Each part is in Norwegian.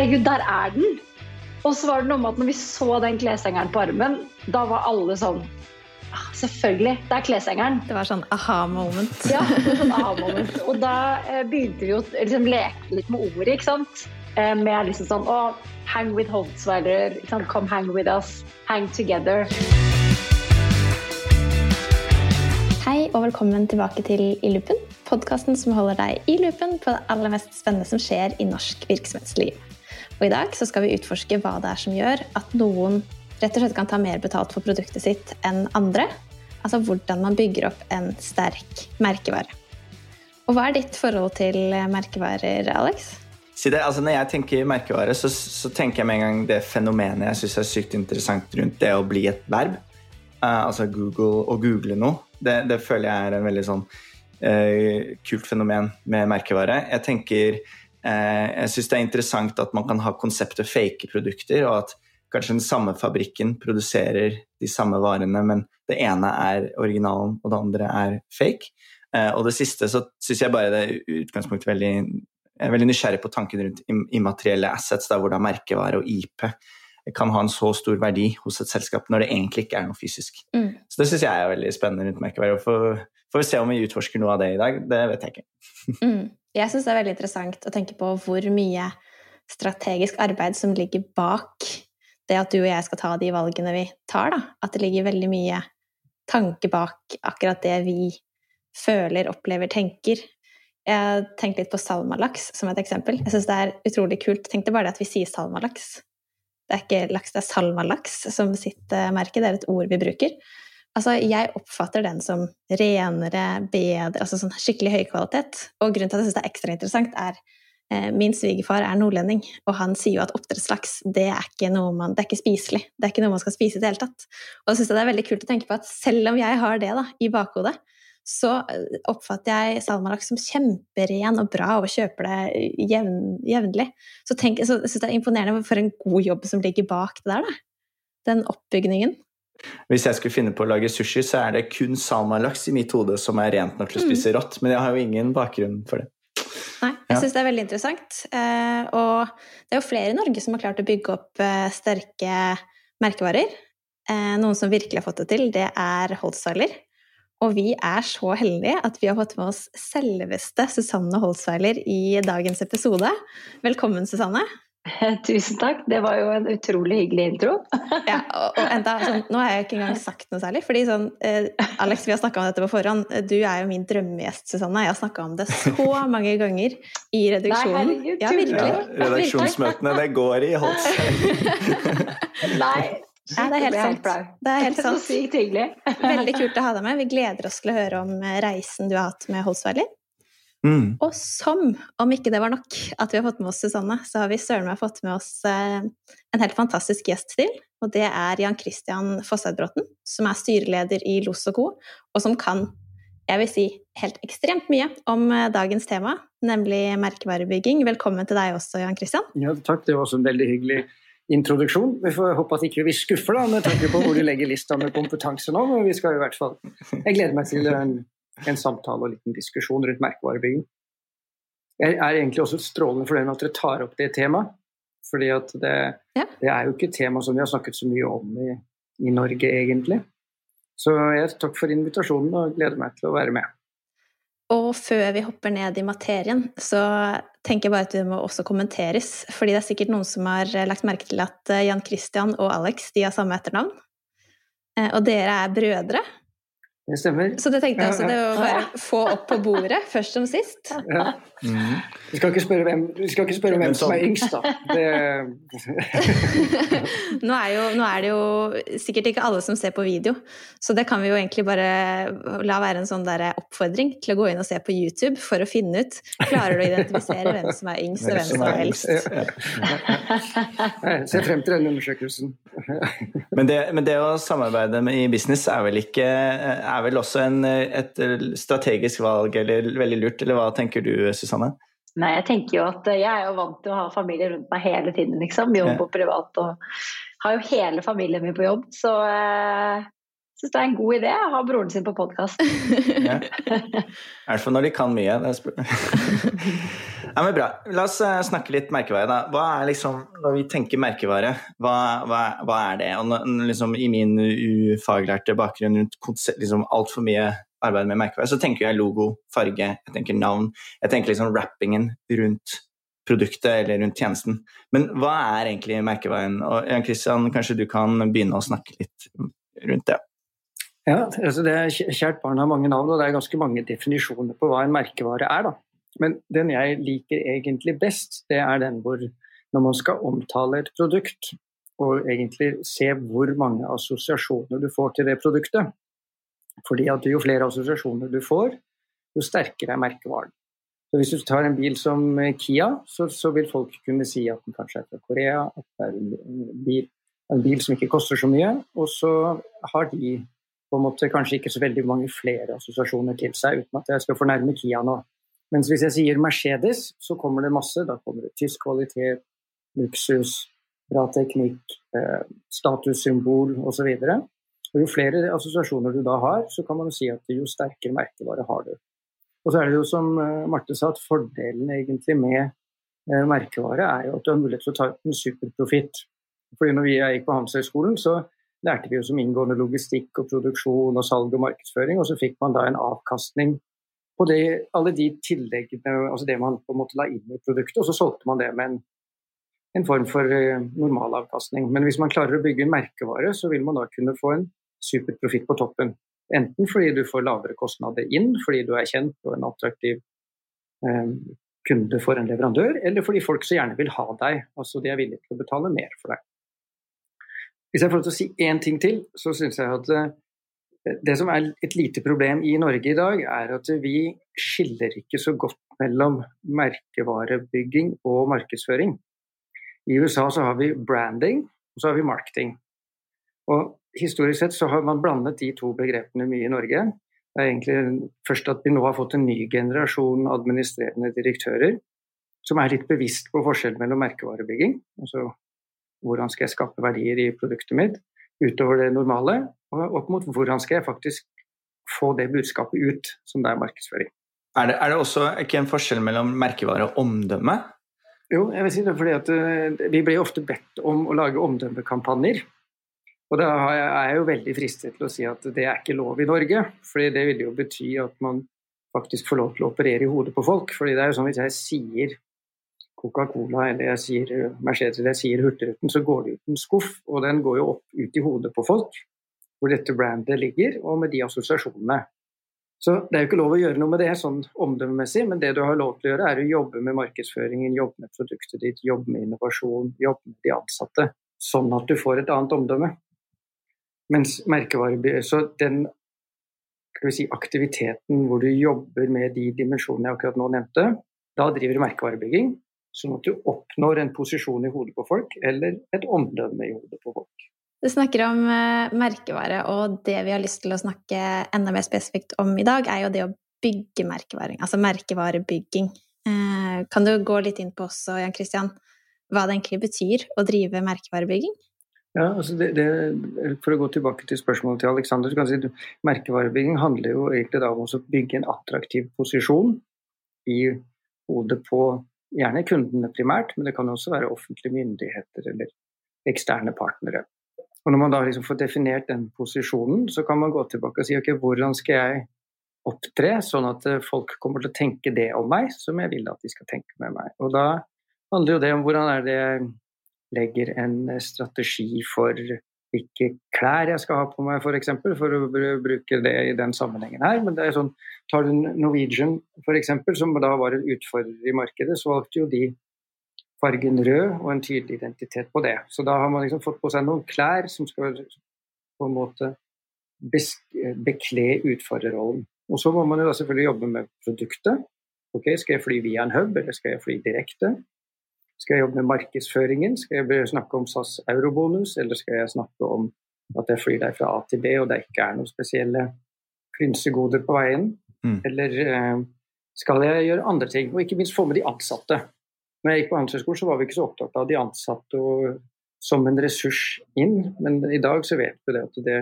herregud, der er den! Og så var det noe med at når vi så den kleshengeren på armen, da var alle sånn ah, Selvfølgelig, det er kleshengeren. Det var sånn aha-moment. Ja, sånn aha-moment. Og da eh, begynte vi å liksom, leke litt med ordet, ikke sant. Eh, med liksom sånn Å, hang with Holtzweiler. Come hang with us. Hang together. Hei og velkommen tilbake til I loopen, podkasten som holder deg i loopen på det aller mest spennende som skjer i norsk virksomhetsliv. Og I dag så skal vi utforske hva det er som gjør at noen rett og slett kan ta mer betalt for produktet sitt enn andre. Altså hvordan man bygger opp en sterk merkevare. Og hva er ditt forhold til merkevarer, Alex? Det, altså når jeg tenker merkevare, så, så, tenker jeg med en gang det fenomenet jeg syns er sykt interessant rundt det å bli et verb. Uh, altså Google, å google noe. Det, det, føler jeg er en veldig sånn uh, kult fenomen med merkevare. Jeg tenker Jeg syns det er interessant at man kan ha konseptet fake produkter, og at kanskje den samme fabrikken produserer de samme varene, men det ene er originalen, og det andre er fake. Uh, og det siste så syns jeg bare det er utgangspunktet veldig er veldig nysgjerrig på tanken rundt immaterielle assets, der hvor da merkevare og IP kan ha en så stor verdi hos et selskap når det egentlig ikke er noe fysisk. Mm. Så det syns jeg er veldig spennende rundt merkevare. Får, får vi se om vi utforsker noe av det i dag. Det vet jeg ikke. mm. Jeg syns det er veldig interessant å tenke på hvor mye strategisk arbeid som ligger bak det at du og jeg skal ta de valgene vi tar. Da. At det ligger veldig mye tanke bak akkurat det vi føler, opplever, tenker. Jeg tenker litt på salmalaks som et eksempel. Jeg syns det er utrolig kult. Tenk deg bare det at vi sier salmalaks. Det er ikke laks, det er salmalaks som sitt eh, merke. Det er et ord vi bruker. Altså, jeg oppfatter den som renere, bedre, altså sånn skikkelig høy kvalitet. Og grunnen til at jeg syns det er ekstra interessant, er eh, min svigerfar er nordlending, og han sier jo at oppdrettslaks det er ikke noe man, det er ikke spiselig. Det er ikke noe man skal spise i det hele tatt. Og da syns jeg det er veldig kult å tenke på at selv om jeg har det da, i bakhodet, så eh, oppfatter jeg salmalaks som kjemperen og bra og kjøper det jevn, jevnlig. Så, tenk, så jeg synes det er imponerende for en god jobb som ligger bak det der. Da. Den oppbygningen. Hvis jeg skulle finne på å lage sushi, så er det kun salmalaks i mitt hode som er rent nok til å mm. spise rått, men jeg har jo ingen bakgrunn for det. Nei, jeg syns det er veldig interessant. Eh, og det er jo flere i Norge som har klart å bygge opp eh, sterke merkevarer. Noen som virkelig har fått det til, det er Holtzweiler. Og vi er så heldige at vi har fått med oss selveste Susanne Holsweiler i dagens episode. Velkommen, Susanne. Tusen takk. Det var jo en utrolig hyggelig intro. ja, og, og enda, sånn, nå har jeg ikke engang sagt noe særlig. fordi sånn, eh, Alex, vi har snakka om dette på forhånd. Du er jo min drømmegjest, Susanne. Jeg har snakka om det så mange ganger i redaksjonen. Nei, herregud, ja, virkelig. Ja, redaksjonsmøtene, det går i Holsweiler. Nei, ja, det er helt sant. Det er helt sant. Så sykt hyggelig. Veldig kult å ha deg med. Vi gleder oss til å høre om eh, reisen du har hatt med Holsweiler. Mm. Og som om ikke det var nok at vi har fått med oss Susanne, så har vi søren meg fått med oss eh, en helt fantastisk gjest til. Og det er Jan Christian Fosseidbråten, som er styreleder i Los og Co., og som kan, jeg vil si, helt ekstremt mye om eh, dagens tema, nemlig merkevarebygging. Velkommen til deg også, Jan Christian. Ja, takk. Det var også en veldig hyggelig introduksjon. Vi får håpe at ikke vi skuffer da, med tanke på hvor du legger lista med kompetanse nå. Men vi skal i hvert fall Jeg gleder meg til en, en samtale og en liten diskusjon rundt merkevarebygging. Jeg er egentlig også strålende fornøyd med at dere tar opp det temaet. fordi at det, ja. det, er jo ikke et tema som vi har snakket så mye om i, i Norge, egentlig. Så jeg takk for invitasjonen og gleder meg til å være med. Og før vi hopper ned i materien, så tenker jeg bare at det må også kommenteres. Fordi det er sikkert noen som har lagt merke til at eh, Jan Christian og Alex de har samme etternavn. Eh, og dere er brødre. Det stemmer. Så det tenkte jeg også, det å bare få opp på bordet, først som sist. Ja. Mm. Vi skal ikke spørre hvem, ikke spørre hvem som er yngst, da. nå, er jo, nå, er det jo sikkert ikke alle som ser på video, så det kan vi jo egentlig bare la være en sånn der oppfordring til å gå inn og se på YouTube for å finne ut Klarer du å identifisere hvem som er yngst, og hvem som er eldst? Jeg ser frem til den undersøkelsen. men, det, men det å samarbeide med, i business er vel ikke er er vel også en, et strategisk valg, eller veldig lurt, eller hva tenker du, Susanne? Nei, jeg tenker jo at jeg er jo vant til å ha familie rundt meg hele tiden, liksom. Jobb og privat. Og har jo hele familien min på jobb, så jeg eh, syns det er en god idé å ha broren sin på podkast. ja. I hvert fall når de kan mye. Ja, men bra. La oss uh, snakke litt merkevare. da. Hva er liksom, Når vi tenker merkevare, hva, hva, hva er det? Og liksom, I min ufaglærte bakgrunn rundt liksom, altfor mye arbeid med merkevare, så tenker jeg logo, farge, jeg tenker navn. Jeg tenker liksom rappingen rundt produktet eller rundt tjenesten. Men hva er egentlig merkevaren? Og Jan Christian, kanskje du kan begynne å snakke litt rundt det? Ja, altså det Kjært barn har mange navn, og det er ganske mange definisjoner på hva en merkevare er. da. Men den jeg liker egentlig best, det er den hvor når man skal omtale et produkt, og egentlig se hvor mange assosiasjoner du får til det produktet. Fordi at jo flere assosiasjoner du får, jo sterkere er merkevaren. Så Hvis du tar en bil som Kia, så, så, vil folk kunne si at den kanskje er fra Korea, at det er en bil, en bil som ikke koster så mye, og så har de på en måte kanskje ikke så veldig mange flere assosiasjoner til seg, uten at jeg skal fornærme Kia nå. Mens hvis jeg sier Mercedes, så kommer det masse. Da kommer det tysk kvalitet, luksus, bra teknikk, eh, statussymbol osv. Jo flere assosiasjoner du da har, så kan man jo si at jo sterkere merkevare har du. Og så er det jo som eh, Marte sa, at fordelen egentlig med eh, merkevare er jo at du har mulighet til å ta ut en superprofitt. Fordi når vi gikk på Handelshøyskolen, så lærte vi jo som inngående logistikk og produksjon og salg og markedsføring, og så fikk man da en avkastning på det, alle de tilleggene, altså det man på en måte la inn i produktet, og så solgte man det med en, en form for uh, normalavkastning. Men hvis man klarer å bygge en merkevare, så vil man da kunne få en superprofitt på toppen. Enten fordi du får lavere kostnader inn, fordi du er kjent og en attraktiv eh, kunde for en leverandør, eller fordi folk så gjerne vil ha deg, altså de er villige til å betale mer for deg. Hvis jeg får lov til å si én ting til, så syns jeg at eh, det som er et lite problem i Norge i dag, er at vi skiller ikke så godt mellom merkevarebygging og markedsføring. I USA så har vi branding, og så har vi marketing. Og Historisk sett så har man blandet de to begrepene mye i Norge. Det er egentlig først at vi nå har fått en ny generasjon administrerende direktører som er litt bevisst på forskjellen mellom merkevarebygging, altså hvordan skal jeg skape verdier i produktet mitt utover det normale, og opp mot hvordan skal jeg faktisk få det budskapet ut som det er markedsføring. Er det, er det også ikke en forskjell mellom merkevare og omdømme? Jo, jeg vil si det fordi at uh, vi blir ofte bedt om å lage omdømmekampanjer. Og da er jeg jo veldig fristet til å si at det er ikke lov i Norge. fordi det vil jo bety at man faktisk får lov til å operere i hodet på folk. fordi det er jo sånn hvis jeg sier Coca-Cola eller jeg sier eh, Mercedes eller jeg sier Hurtigruten, så går det ut en skuff, og den går jo opp ut i hodet på folk, hvor dette brandet ligger, og med de assosiasjonene. Så det er jo ikke lov å gjøre noe med det sånn omdømmemessig, men det du har lov til å gjøre, er å jobbe med markedsføringen, jobbe med produktet ditt, jobbe med innovasjon, jobbe med de ansatte. Sånn at du får et annet omdømme. Mens merkevare, så den si, aktiviteten hvor du jobber med de dimensjonene jeg akkurat nå nevnte, da driver du merkevarebygging. Sånn at du oppnår en posisjon i hodet på folk, eller et omdømme i hodet på folk. Du snakker om uh, merkevare, og det vi har lyst til å snakke enda mer spesifikt om i dag, er jo det å bygge merkevare, altså merkevarebygging. Uh, kan du gå litt inn på også, Jan Christian, hva det egentlig betyr å drive merkevarebygging? Ja, altså det, det, For å gå tilbake til spørsmålet til Aleksander. Si, merkevarebygging handler jo egentlig da om å bygge en attraktiv posisjon i hodet på Gjerne kundene primært, men det kan også være offentlige myndigheter eller eksterne partnere. Og Når man da liksom får definert den posisjonen, så kan man gå tilbake og si ok, hvordan skal jeg opptre sånn at eh, folk kommer til å tenke det om meg som jeg vil at de skal tenke med meg. Og Da handler jo det om hvordan er det jeg legger en strategi for hvilke klær jeg skal ha på meg, f.eks., for, eksempel, for å bruke det i den sammenhengen her. Men det er sånn, tar du Norwegian f.eks., som da var en utfordrer i markedet, så valgte jo de fargen rød og en tydelig identitet på det. Så da har man liksom fått på seg noen klær som skal på en måte bekle utfordrerrollen. Og så må man jo da selvfølgelig jobbe med produktet. Ok, Skal jeg fly via en hub, eller skal jeg fly direkte? Skal jeg jobbe med markedsføringen? Skal jeg snakke om SAS eurobonus, eller skal jeg snakke om at jeg flyr deg fra A til B og det ikke er noen spesielle frynsegoder på veien? Mm. Eller eh, skal jeg gjøre andre ting? Og ikke minst få med de ansatte. Når jeg gikk på Handelshøyskolen, så var vi ikke så opptatt av de ansatte og, som en ressurs inn, men i dag så vet vi det at det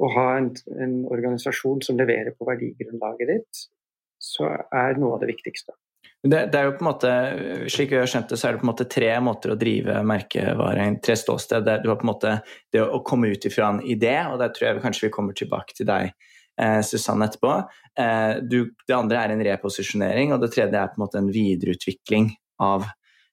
å ha en, en organisasjon som leverer på verdigrunnlaget ditt, så er noe av det viktigste. Det, det, er jo på en måte, Slik vi har skjønt det, så er det på en måte tre måter å drive merkevare tre ståsted. Du har på en måte det å komme ut ifra en idé, og der tror jeg kanskje vi kommer tilbake til deg, eh, Susanne, etterpå. Eh, du, det andre er en reposisjonering, og det tredje er på en måte en videreutvikling av,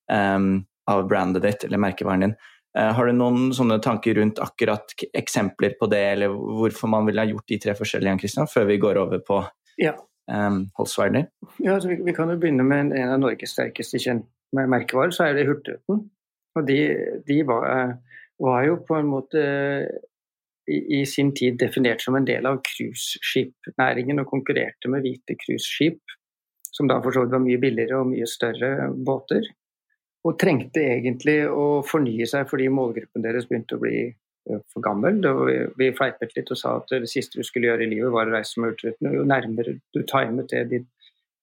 um, av brandet ditt eller merkevaren din. Eh, har du noen sånne tanker rundt akkurat eksempler på det, eller hvorfor man ville ha gjort de tre forskjellige, Christian, før vi går over på ja um? Ja, altså vi, vi, kan jo begynne med en, en av Norges sterkeste kjente merkevarer, så er det Hurtigruten. Og de, de var, var, jo på en måte i, i, sin tid definert som en del av cruiseskipnæringen og konkurrerte med hvite cruiseskip, som da for så vidt var mye billigere og mye større båter. Og trengte egentlig å fornye seg fordi målgruppen deres begynte å bli for gammel. vi fleipet litt og sa at det siste du skulle gjøre i livet, var å reise med Hurtigruten. Jo nærmere du timet det din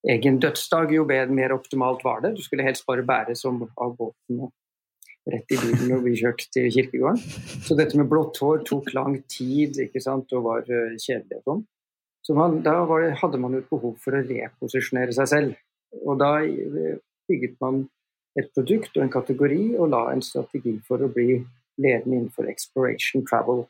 egen dødsdag, jo mer optimalt var det. Du skulle helst bare bæres som av båten rett i bilen og bli kjørt til kirkegården. Så dette med blått hår tok lang tid ikke sant, og var eh, kjedelig og sånn. Så man, da det, hadde man jo et behov for å reposisjonere seg selv. Og da eh, bygget man et produkt og en kategori og la en strategi for å bli ledende innenfor exploration travel.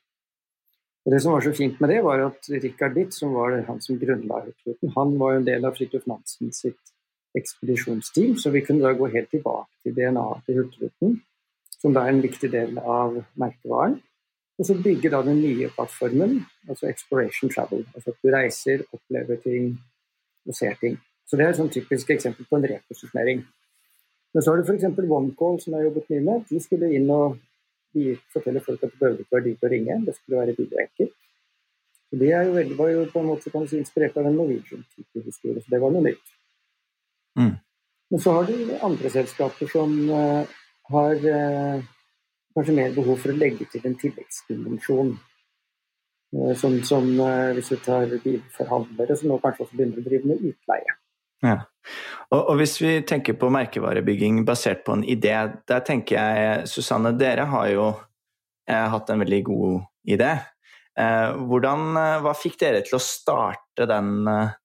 Og Det som var så fint med det, var at Richard Witt, som var han som grunnla Hurtigruten, han var jo en del av Fridtjof Nansen sitt ekspedisjonsteam, så vi kunne da gå helt tilbake til DNA-et til Hurtigruten, som da er en viktig del av merkevaren. Og så bygge da den nye plattformen, altså Exploration Travel. Altså at du reiser, opplever ting og ser ting. Så det er et sånn typisk eksempel på en reposisjonering. Men så har du f.eks. OneCall, som jeg har jobbet mye med. De skulle inn og vi forteller folk at det behøver ikke være dyrt å ringe, det skulle være billig og enkelt. Det jo veldig, var jo på en måte kan si, inspirert av en Norwegian-type historie, så det var noe nytt. Mm. Men så har du andre selskaper som uh, har uh, kanskje mer behov for å legge til en tilleggsdimensjon. Uh, som, som hvis du tar bilforhandlere, som nå kanskje også begynner å drive med utleie. Ja. Og, og, hvis vi tenker på merkevarebygging basert på en idé, der tenker jeg Susanne, dere har jo eh, hatt en veldig god idé. Eh, hvordan, eh, hva fikk dere til å starte den, eh,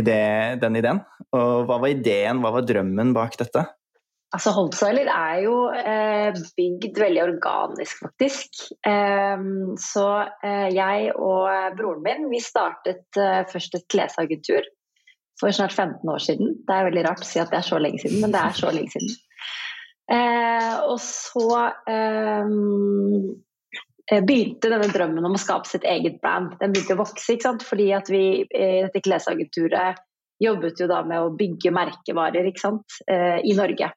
idé, den, ideen? Og hva var ideen, hva var drømmen bak dette? Altså Holtzweiler er jo eh, bygd veldig organisk, faktisk. Eh, så eh, jeg og broren min vi startet først et klesagentur for snart 15 år siden. Det er veldig rart å si at det er så lenge siden, men det er så lenge siden. Eh, og så eh, begynte denne drømmen om å skape sitt eget brand. Den begynte å vokse, ikke sant? fordi at vi i dette klesagenturet jobbet jo da med å bygge merkevarer ikke sant? Eh, i Norge.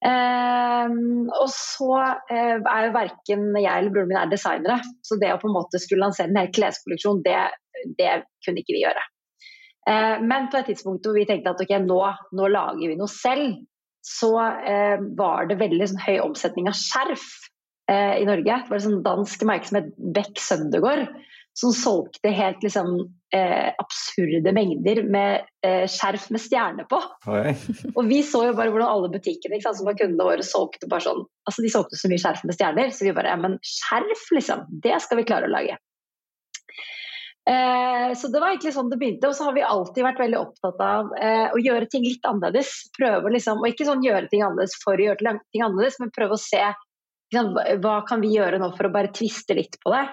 Um, og så uh, er jo verken jeg eller broren min er designere, så det å på en måte skulle lansere en hel kleskolleksjon, det, det kunne ikke vi gjøre. Eh, men på et tidspunkt hvor vi tenkte at ok, nå, nå lager vi noe selv, så eh, var det veldig sånn, høy omsetning av skjerf eh, i Norge. Det var et sånn dansk merke som het Beck Søndegård, som solgte helt liksom, eh, absurde mengder med eh, skjerf med stjerne på. Oi. Og vi så jo bare hvordan alle butikkene sant, som var kundene våre solgte bare sånn Altså de solgte så mye skjerf med stjerner, så vi bare ja, men skjerf, liksom, det skal vi klare å lage. Eh, så det var egentlig sånn det begynte. Og så har vi alltid vært veldig opptatt av eh, å gjøre ting litt annerledes. Prøve liksom, Og ikke sånn gjøre ting annerledes for å gjøre ting annerledes, men prøve å se liksom, hva kan vi gjøre nå for å bare tviste litt på det.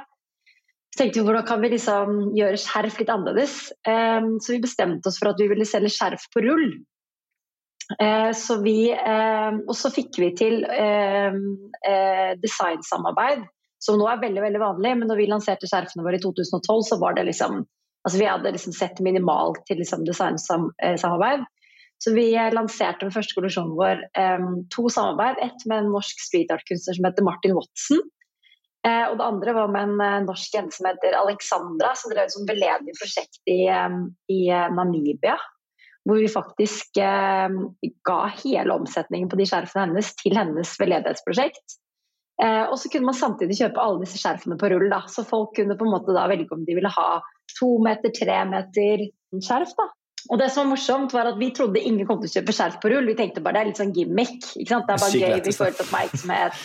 Så tenkte vi hvordan kan vi liksom gjøre skjerf litt annerledes. Eh, så vi bestemte oss for at vi ville selge skjerf på rull. Så vi, og så fikk vi til designsamarbeid som nå er veldig veldig vanlig. Men når vi lanserte skjerfene våre i 2012, så var det liksom altså Vi hadde liksom sett minimalt til liksom designsamarbeid. Så vi lanserte den første kollisjonen vår um, to samarbeid. Ett med en norsk street art-kunstner som heter Martin Watson. Uh, og det andre var med en uh, norsk jente som heter Alexandra, som drev et veldedig prosjekt i, um, i uh, Namibia. Hvor vi faktisk ga hele omsetningen på de skjerfene hennes til hennes veldedighetsprosjekt. Eh, og så kunne man samtidig kjøpe alle disse skjerfene på rull. Da. Så folk kunne på en måte da velge om de ville ha to meter, tre meter skjerf. da. Og det som var morsomt var at Vi trodde ingen kom til å kjøpe skjerf på rull. Vi tenkte bare det er litt sånn gimmick. Det er bare gøy, vi får litt oppmerksomhet.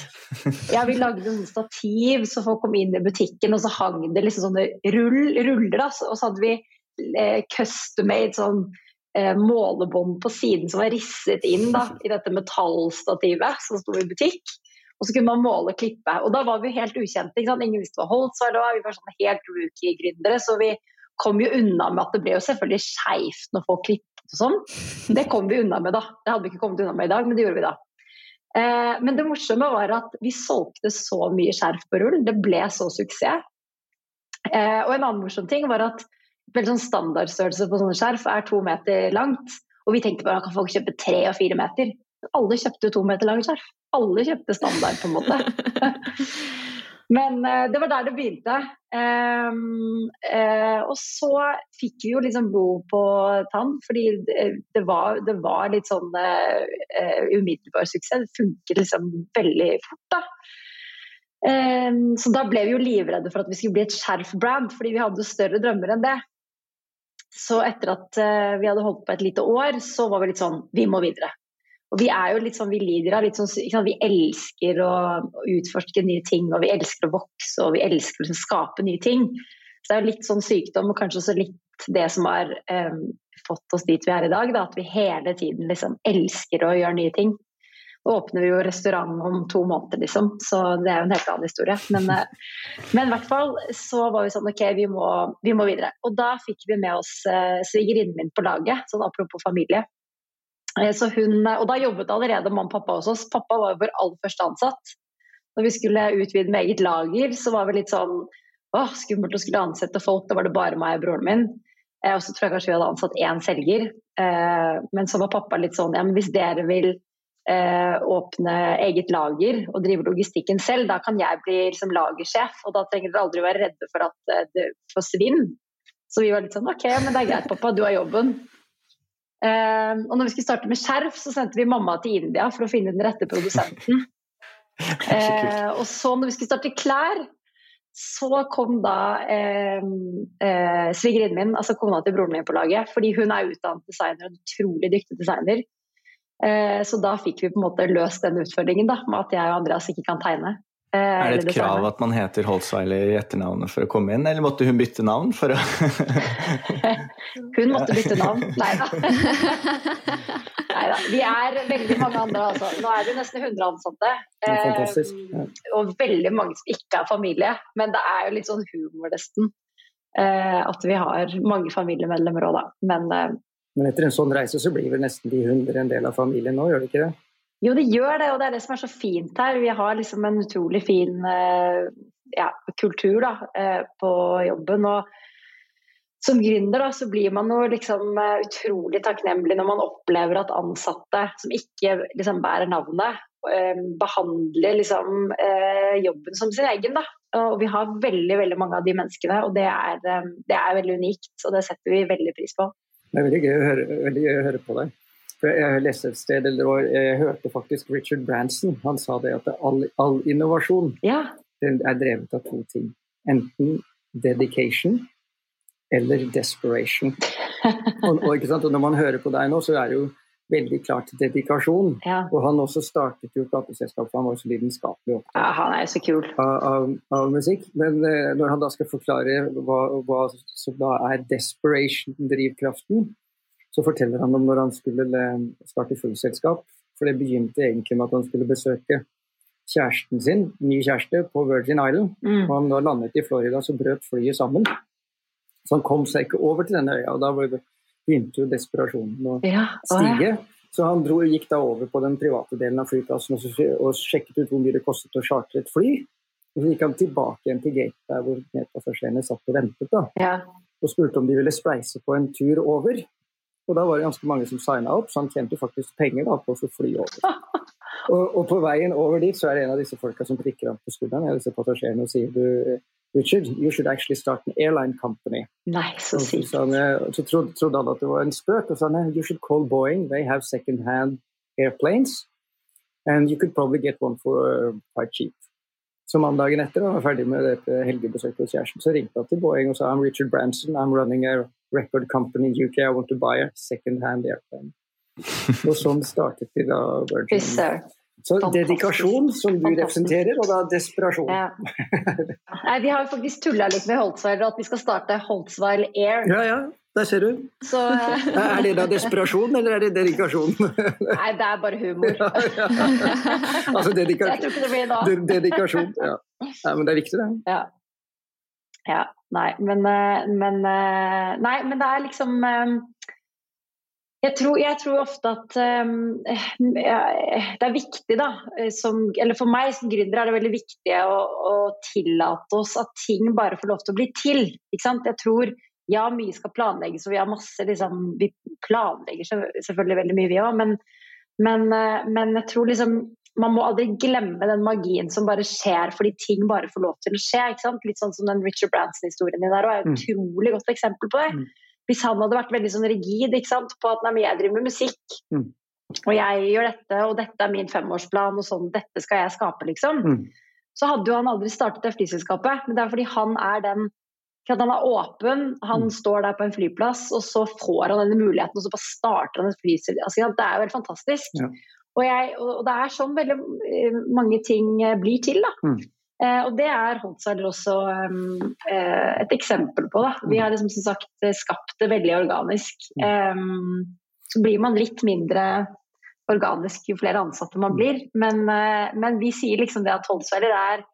Ja, Vi lagde noen stativ så folk kom inn i butikken, og så hang det liksom sånne rull, ruller. da, Og så hadde vi eh, custom-made sånn eh, målebånd på siden som var risset inn da, i dette metallstativet som sto i butikk. Og så kunne man måle klippet. Og da var vi helt ukjente. Ingen visste hva Holtzweiler var. Vi var sånne helt rookie-gründere. Så vi kom jo unna med at det ble jo selvfølgelig skeivt når folk klippet og sånn. Det kom vi unna med da. Det hadde vi ikke kommet unna med i dag, men det gjorde vi da. Eh, men det morsomme var at vi solgte så mye skjerf på rull. Det ble så suksess. Eh, og en annen morsom ting var at veldig sånn standardstørrelse på sånne skjerf er to meter langt. Og vi tenkte bare at folk kjøpe tre og fire meter. Alle kjøpte jo to meter lange skjerf. Alle kjøpte standard, på en måte. Men uh, det var der det begynte. Um, uh, og så fikk vi jo liksom blod på tann, fordi det, det, var, det var, litt sånn uh, umiddelbar suksess. Det funker liksom veldig fort, da. Um, så da ble vi jo livredde for at vi skulle bli et skjerfbrand, fordi vi hadde større drømmer enn det. Så etter at vi hadde holdt på et lite år, så var vi litt sånn Vi må videre. Og vi er jo litt sånn, vi lider av sånn Vi elsker å, utforske nye ting, og vi elsker å vokse, og vi elsker å liksom skape nye ting. Så det er jo litt sånn sykdom, og kanskje også litt det som har um, fått oss dit vi er i dag. Da, at vi hele tiden liksom elsker å gjøre nye ting. Nå åpner vi jo restaurant om to måneder, liksom, så det er jo en helt annen historie. Men, uh, men i hvert fall så var vi sånn OK, vi må, vi må videre. Og da fikk vi med oss uh, svigerinnen min på laget, sånn apropos familie. Eh, hun, og da jobbet allerede mamma og pappa hos oss. Pappa var vår aller første ansatt. Når vi skulle utvide med eget lager, så var vi litt sånn åh, skummelt å skulle ansette folk. Da var det bare meg og broren min. Eh, og så tror jeg kanskje vi hadde ansatt én selger. Eh, men så var pappa litt sånn ja, men hvis dere vil åpne eget lager og drive logistikken selv, da kan jeg bli liksom, lagersjef. Og da trenger dere aldri være redde for at det svinn. Så vi var litt sånn OK, men det er greit, pappa, du har jobben. Uh, og når vi skulle starte med skjerf, så sendte vi mamma til India for å finne den rette produsenten. Uh, og så når vi skulle starte klær, så kom da uh, svigerinnen min, altså kona til broren min, på laget. Fordi hun er utdannet designer, en utrolig dyktig designer. så da fikk vi på en måte løst den utfordringen da, med at jeg og Andreas ikke kan tegne. Eh, er det et krav at man heter Holtzweiler i etternavnet for å komme inn, eller måtte hun bytte navn for å Hun måtte bytte navn. Nei da. Vi er veldig mange andre, altså. Nå er vi nesten 100 ansatte. Ja. Eh, og veldig mange som ikke er familie. Men det er jo litt sånn humor, nesten. Eh, at vi har mange familiemedlemmer òg, da. Men, Men etter en sånn reise så blir vel nesten de 100 en del av familien nå, gjør det ikke det? Jo, det gjør det, og det er det som er så fint her. Vi har liksom en utrolig fin eh, ja, kultur da, eh, på jobben. og som gründer da, så blir man jo liksom eh, utrolig takknemlig når man opplever at ansatte som ikke liksom bærer navnet, behandler liksom jobben som sin egen. Da. Og vi har veldig veldig mange av de menneskene, og det er, det er veldig unikt. Og det setter vi veldig pris på. Det er veldig gøy å høre, gøy å høre på deg. Jeg leste et sted, eller jeg hørte faktisk Richard Branson. Han sa det at all, all innovasjon ja. er drevet av to ting. Enten dedication eller desperation. og, og, og, når man hører på deg nå, så er det jo veldig klart dedikasjon. Ja. Og han også startet jo plateselskapet, han var så lidenskapelig opptatt ja, han er så kul. av, av, av, musikk. Men uh, når han da skal forklare hva, hva som da er desperation-drivkraften, så forteller han om når han skulle starte flyselskap. For det begynte egentlig med at han skulle besøke kjæresten sin, ny kjæreste, på Virgin Island. Mm. Og han da landet i Florida, så brøt flyet sammen. Så han kom seg ikke over til denne øya. og Da begynte jo desperasjonen å ja, stige. Så han dro, gikk da over på den private delen av flyplassen og, og sjekket ut hvor mye det kostet å chartre et fly. Og så gikk han tilbake igjen til gate der hvor medpassasjerene satt og ventet. da. Ja. Og spurte om de ville spleise på en tur over. Og da var det ganske mange som signa opp, så han tjente faktisk penger da, på å fly over. Og, og, på veien over dit så er det en av disse folka som prikker ham på skulderen, ja, disse passasjerene, og sier du Richard, you should actually start an airline company. Nei, så sykt. Så, så, så trodde, trodde, han at det var en spøk, og sa han you should call Boeing, they have second hand airplanes, and you could probably get one for uh, quite cheap. Så mandagen etter, da jeg var ferdig med dette helgebesøket hos kjæresten, så ringte han til Boeing og sa I'm Richard Branson, I'm running a record company in UK. I want to buy a second hand airplane. og sånn startet de da Virgin. Så dedikasjon, som du representerer, og da desperasjon. Ja. Nei, vi har jo faktisk tulla litt med Holtzweiler, at vi skal starte Holtzweil Air. Ja, ja. Der ser du. Så, er det da desperasjon, eller er det dedikasjon? Nei, det er bare humor. Ja, ja. Altså dedikasjon. Jeg tror ikke det blir da. dedikasjon, ja. ja. Men det er viktig, det. Ja. ja. Nei, men, eh, men eh, Nei, men det er liksom eh, jeg tror, jeg tror, ofte at um, det er viktig, da. Som, eller for meg som gründer er det veldig viktig å, å, tillate oss at ting bare får lov til å bli til. Jeg tror ja, mye skal planlegges, og vi har masse liksom, Vi planlegger selvfølgelig veldig mye, vi òg, men, men, men, jeg tror liksom man må aldri glemme den magien som bare skjer fordi ting bare får lov til å skje. Litt sånn som den Richard Branson-historien din der og er et mm. utrolig godt eksempel på det. Hvis han hadde vært veldig sånn rigid på at nei, jeg driver med musikk, mm. og jeg gjør dette, og dette er min femårsplan, og sånn, dette skal jeg skape, liksom, mm. så hadde jo han aldri startet det flyselskapet. Men det er fordi han er den han er åpen, han mm. står der på en flyplass, og så får han denne muligheten, og så bare starter han et flyselskap. Altså, det er jo helt fantastisk. Ja. Og, jeg, og, det er sånn veldig eh, mange ting eh, blir til. da. Mm. Eh, og det er Holtzweiler også um, et eksempel på. Da. Vi har liksom, som sagt skapt det veldig organisk. Um, så blir man litt mindre organisk jo flere ansatte man blir, men, men vi sier liksom det at Holtzweiler er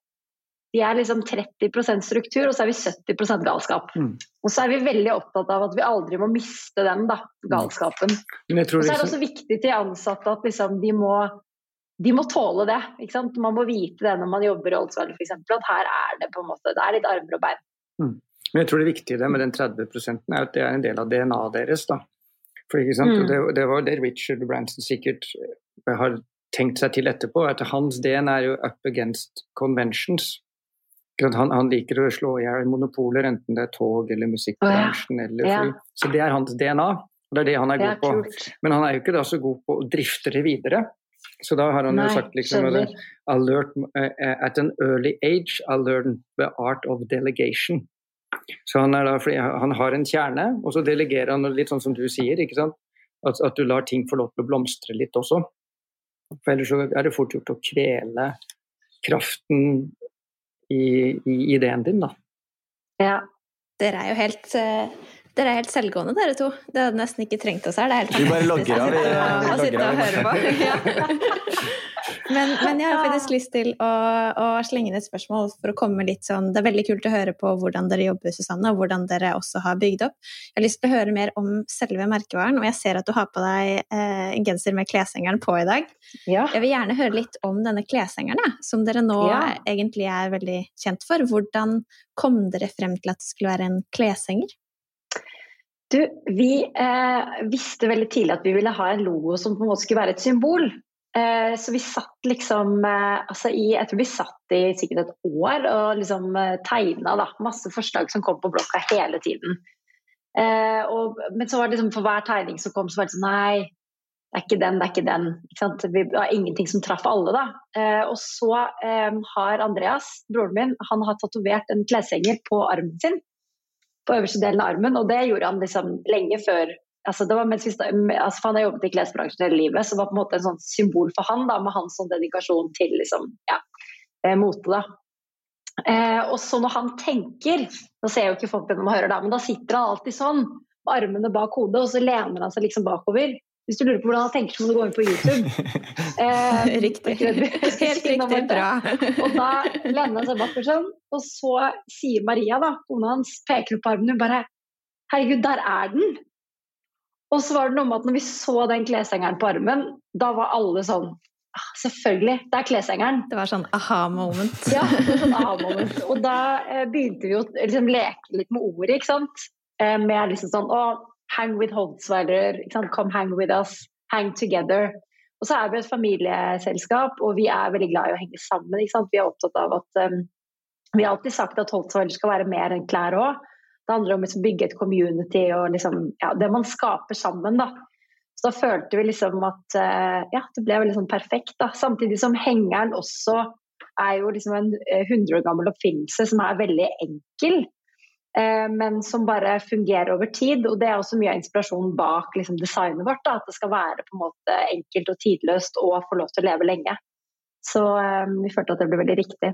vi er liksom 30% struktur, og så er vi 70 galskap. Mm. Og så er vi veldig opptatt av at vi aldri må miste den da, galskapen. Mm. Og så er det liksom også viktig til ansatte at liksom, de må de må tåle det. ikke sant? Man må vite det når man jobber i Oldsvall f.eks. At her er det på en måte, det er litt armer og bein. Mm. Men jeg tror det viktige med den 30 er at det er en del av DNA-et deres. da. For, mm. det, det, var det Richard Branson sikkert eh, har tenkt seg til etterpå, at hans DNA er jo up against conventions. Han, han liker å slå i hjel monopoler, enten det er tog eller musikkbransjen. Oh, ja. eller fly. Ja. Så det er hans DNA. Det er det han er god på. Men han er jo ikke da så god på å drifte det videre. Så da har han Nei, jo sagt liksom at alert, uh, At an early age I learned the art of delegation. Så han, da, han, har en kjerne, og så delegerer han litt sånn som du sier. ikke sant? At, at, du lar ting få lov til å blomstre litt også. For ellers så er det fort gjort å kvele kraften i, i ideen din, da. Ja. Dere er jo helt uh dere er helt selvgående, dere to. Det hadde nesten ikke trengt oss her. Det er helt Vi bare logger av. Vi, å sitte og høre på. Ja. Men, men, jeg har faktisk lyst til å, å, slenge inn et spørsmål for å komme litt sånn Det er veldig kult å høre på hvordan dere jobber, Susanne, og hvordan dere også har bygd opp. Jeg har lyst til å høre mer om selve merkevaren, og jeg ser at du har på deg eh, en genser med kleshengeren på i dag. Ja. Jeg vil gjerne høre litt om denne kleshengeren, som dere nå ja. egentlig er veldig kjent for. Hvordan kom dere frem til at det skulle være en kleshenger? Du, vi eh, visste veldig tidlig at vi ville ha en logo som på en måte skulle være et symbol. Eh, så vi satt liksom eh, altså i, Jeg tror vi satt i sikkert et år og liksom eh, tegna masse forslag som kom på blokka hele tiden. Eh, og, men så var det liksom for hver tegning som kom, så var det sånn Nei, det er ikke den, det er ikke den. Ikke det var ingenting som traff alle, da. Eh, og så eh, har Andreas, broren min, han har tatovert en kleshenger på armen sin på øverste delen av armen, og det gjorde han liksom lenge før altså det var mens vi, altså Han har jobbet i klesbransjen hele livet, så det var på en måte en sånn symbol for han da, med hans sånn dedikasjon til liksom, ja, eh, mote. Eh, og så når han tenker, da ser jeg jo ikke folk når man hører det, men da sitter han alltid sånn, med armene bak hodet, og så lener han seg liksom bakover. Hvis du lurer på hvordan han tenker, så må du gå inn på YouTube. Eh, riktig. Helt riktig. Bra. og da lener han seg bakover sånn, og så sier Maria, da, kona hans, peker opp armen, hun bare Herregud, der er den! Og så var det noe med at når vi så den kleshengeren på armen, da var alle sånn ah, Selvfølgelig, det er kleshengeren. Det var sånn aha-moment. ja, sånn aha-moment. Og da eh, begynte vi å liksom, leke litt med ordet, ikke sant. Eh, med liksom sånn Å, hang with Holtzweiler, come hang with us, hang together. Og så er vi et familieselskap, og vi er veldig glad i å henge sammen. Vi er opptatt av at um, Vi har alltid sagt at Holtzweiler skal være mer enn klær òg. Det handler om å liksom bygge et community og liksom, ja, det man skaper sammen. da. Så da følte vi liksom at uh, ja, det ble veldig sånn perfekt. da. Samtidig som hengeren også er jo liksom en 100 eh, år gammel oppfinnelse som er veldig enkel. Eh, men som bare fungerer over tid. Og det er også mye av inspirasjonen bak liksom, designet vårt. Da, at det skal være på en måte enkelt og tidløst og få lov til å leve lenge. Så vi følte at det ble veldig riktig.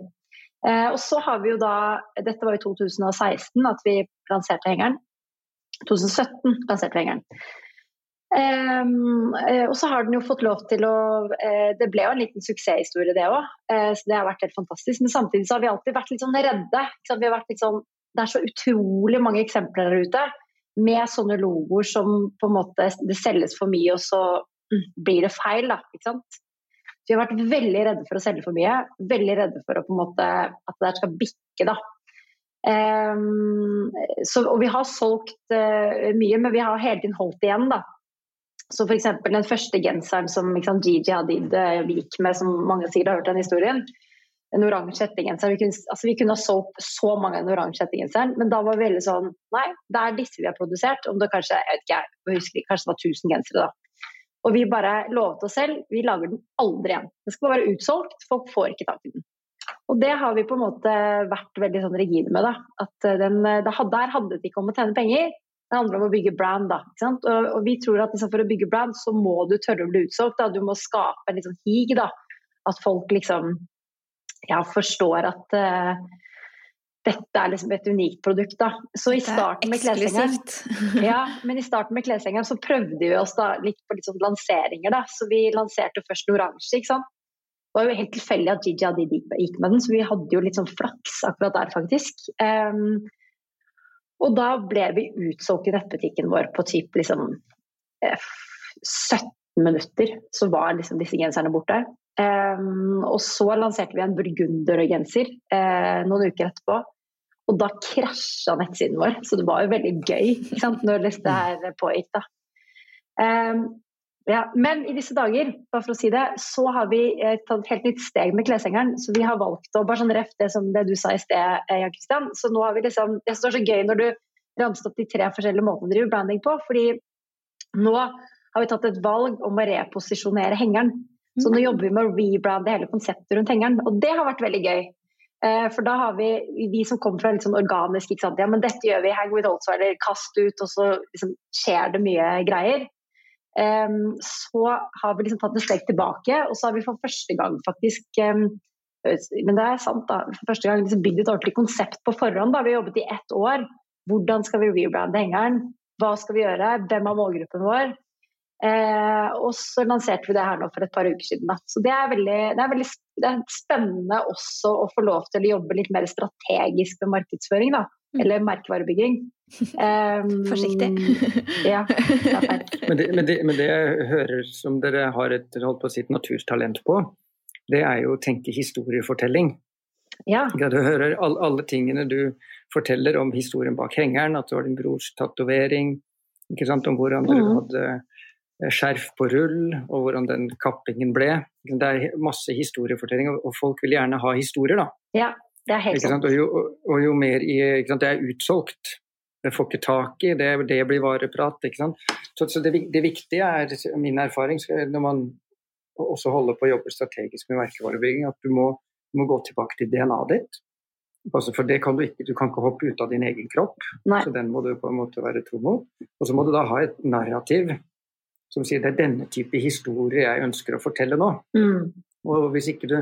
og så har vi jo da Dette var i 2016 at vi lanserte hengeren. 2017 lanserte vi hengeren. Um, og så har den jo fått lov til å uh, Det ble jo en liten suksesshistorie, det òg. Uh, så det har vært helt fantastisk. Men samtidig så har vi alltid vært litt sånn redde. Vi har vært litt sånn, det er så utrolig mange eksempler der ute med sånne logoer som på en måte det selges for mye, og så mm, blir det feil. da, ikke sant? Så vi har vært veldig redde for å selge for mye. Veldig redde for å på en måte, at det skal bikke. da. Um, så, og vi har solgt uh, mye, men vi har hele tiden holdt igjen. da. Så f.eks. den første genseren som sant, Gigi Hadid gikk med, som mange sikkert har hørt den historien. En oransje hettegenser. Vi, altså, vi kunne ha solgt så mange av den oransje hettegenseren, men da var vi veldig sånn Nei, det er disse vi har produsert. Om det kanskje jeg vet ikke, jeg husker, kanskje det var 1000 gensere, da. Og vi bare lovet oss selv vi lager den aldri igjen. Den skal være utsolgt, folk får ikke tak i den. Og det har vi på en måte vært veldig sånn rigide med. da, at den, Der hadde det ikke om å tjene penger, det handler om å bygge brand. da, og, og, vi tror at liksom, For å bygge brand så må du tørre å bli utsolgt. da, Du må skape en liksom, hig. da, At folk liksom ja, forstår at uh, dette er liksom et unikt produkt. da. Så i starten med kleshengeren ja, men i starten med kleshengeren så prøvde vi oss da litt på litt sånn lanseringer. da, Så vi lanserte først den oransje. ikke sant? Det var jo helt tilfeldig at Gigi Hadid gikk med den, så vi hadde jo litt sånn flaks akkurat der, faktisk. Um, og da ble vi utsolgt i nettbutikken vår på typ liksom 17 eh, minutter. Så var liksom disse genserne borte. Um, og så lanserte vi en burgundergenser uh, noen uker etterpå. Og da krasja nettsiden vår, så det var jo veldig gøy sant, når det her pågikk. da. Um, ja, men i disse dager, bare for å si det, så har vi eh, tatt et helt nytt steg med kleshengeren. Så vi har valgt å bare sånn ref det som det du sa i sted, eh, Jan Kristian. Så nå har vi liksom Det står så gøy når du ramset opp de tre forskjellige måtene å drive branding på. fordi nå har vi tatt et valg om å reposisjonere hengeren. Så nå mm. jobber vi med å rebrande hele konseptet rundt hengeren. Og det har vært veldig gøy. Eh, for da har vi, vi som kommer fra litt sånn organisk, ikke sant? ja men dette gjør vi, hang with also, eller kast ut, og så liksom skjer det mye greier. Um, så har vi liksom tatt et steg tilbake, og så har vi for første gang faktisk um, Men det er sant, da. For første gang liksom bygd et ordentlig konsept på forhånd. da, Vi har jobbet i ett år. Hvordan skal vi rebrande hengeren? Hva skal vi gjøre? Hvem er målgruppen vår? Eh, og så lanserte vi det her nå for et par uker siden. Da. Så det er, veldig, det, er veldig, det er spennende også å få lov til å jobbe litt mer strategisk med markedsføring. Da. Mm. Eller merkevarebygging. Um, Forsiktig. ja, men, det, men, det, men, det, jeg hører som dere har et, holdt på å si, naturtalent på, det er jo å tenke historiefortelling. Ja. Du hører alle, alle, tingene du forteller om historien bak hengeren, at det var din brors tatovering, om hvordan dere mm. hadde skjerf på rull, og hvordan den kappingen ble. Det er masse historiefortelling, og folk vil gjerne ha historier, da. Ja, det er helt sant. Og jo, og jo mer i, Det er utsolgt det får ikke tak i, det, det blir vareprat. ikke sant? Så, så det, det, viktige er, min erfaring, når man også holder på å jobbe strategisk med merkevarebygging, at du må, du må gå tilbake til DNA-et ditt. Altså for det kan du ikke, du kan ikke hoppe ut av din egen kropp, Nei. så den må du på en måte være tro mot. Og så må du da ha et narrativ som sier det er denne type historie jeg ønsker å fortelle nå. Mm. Og hvis ikke, du,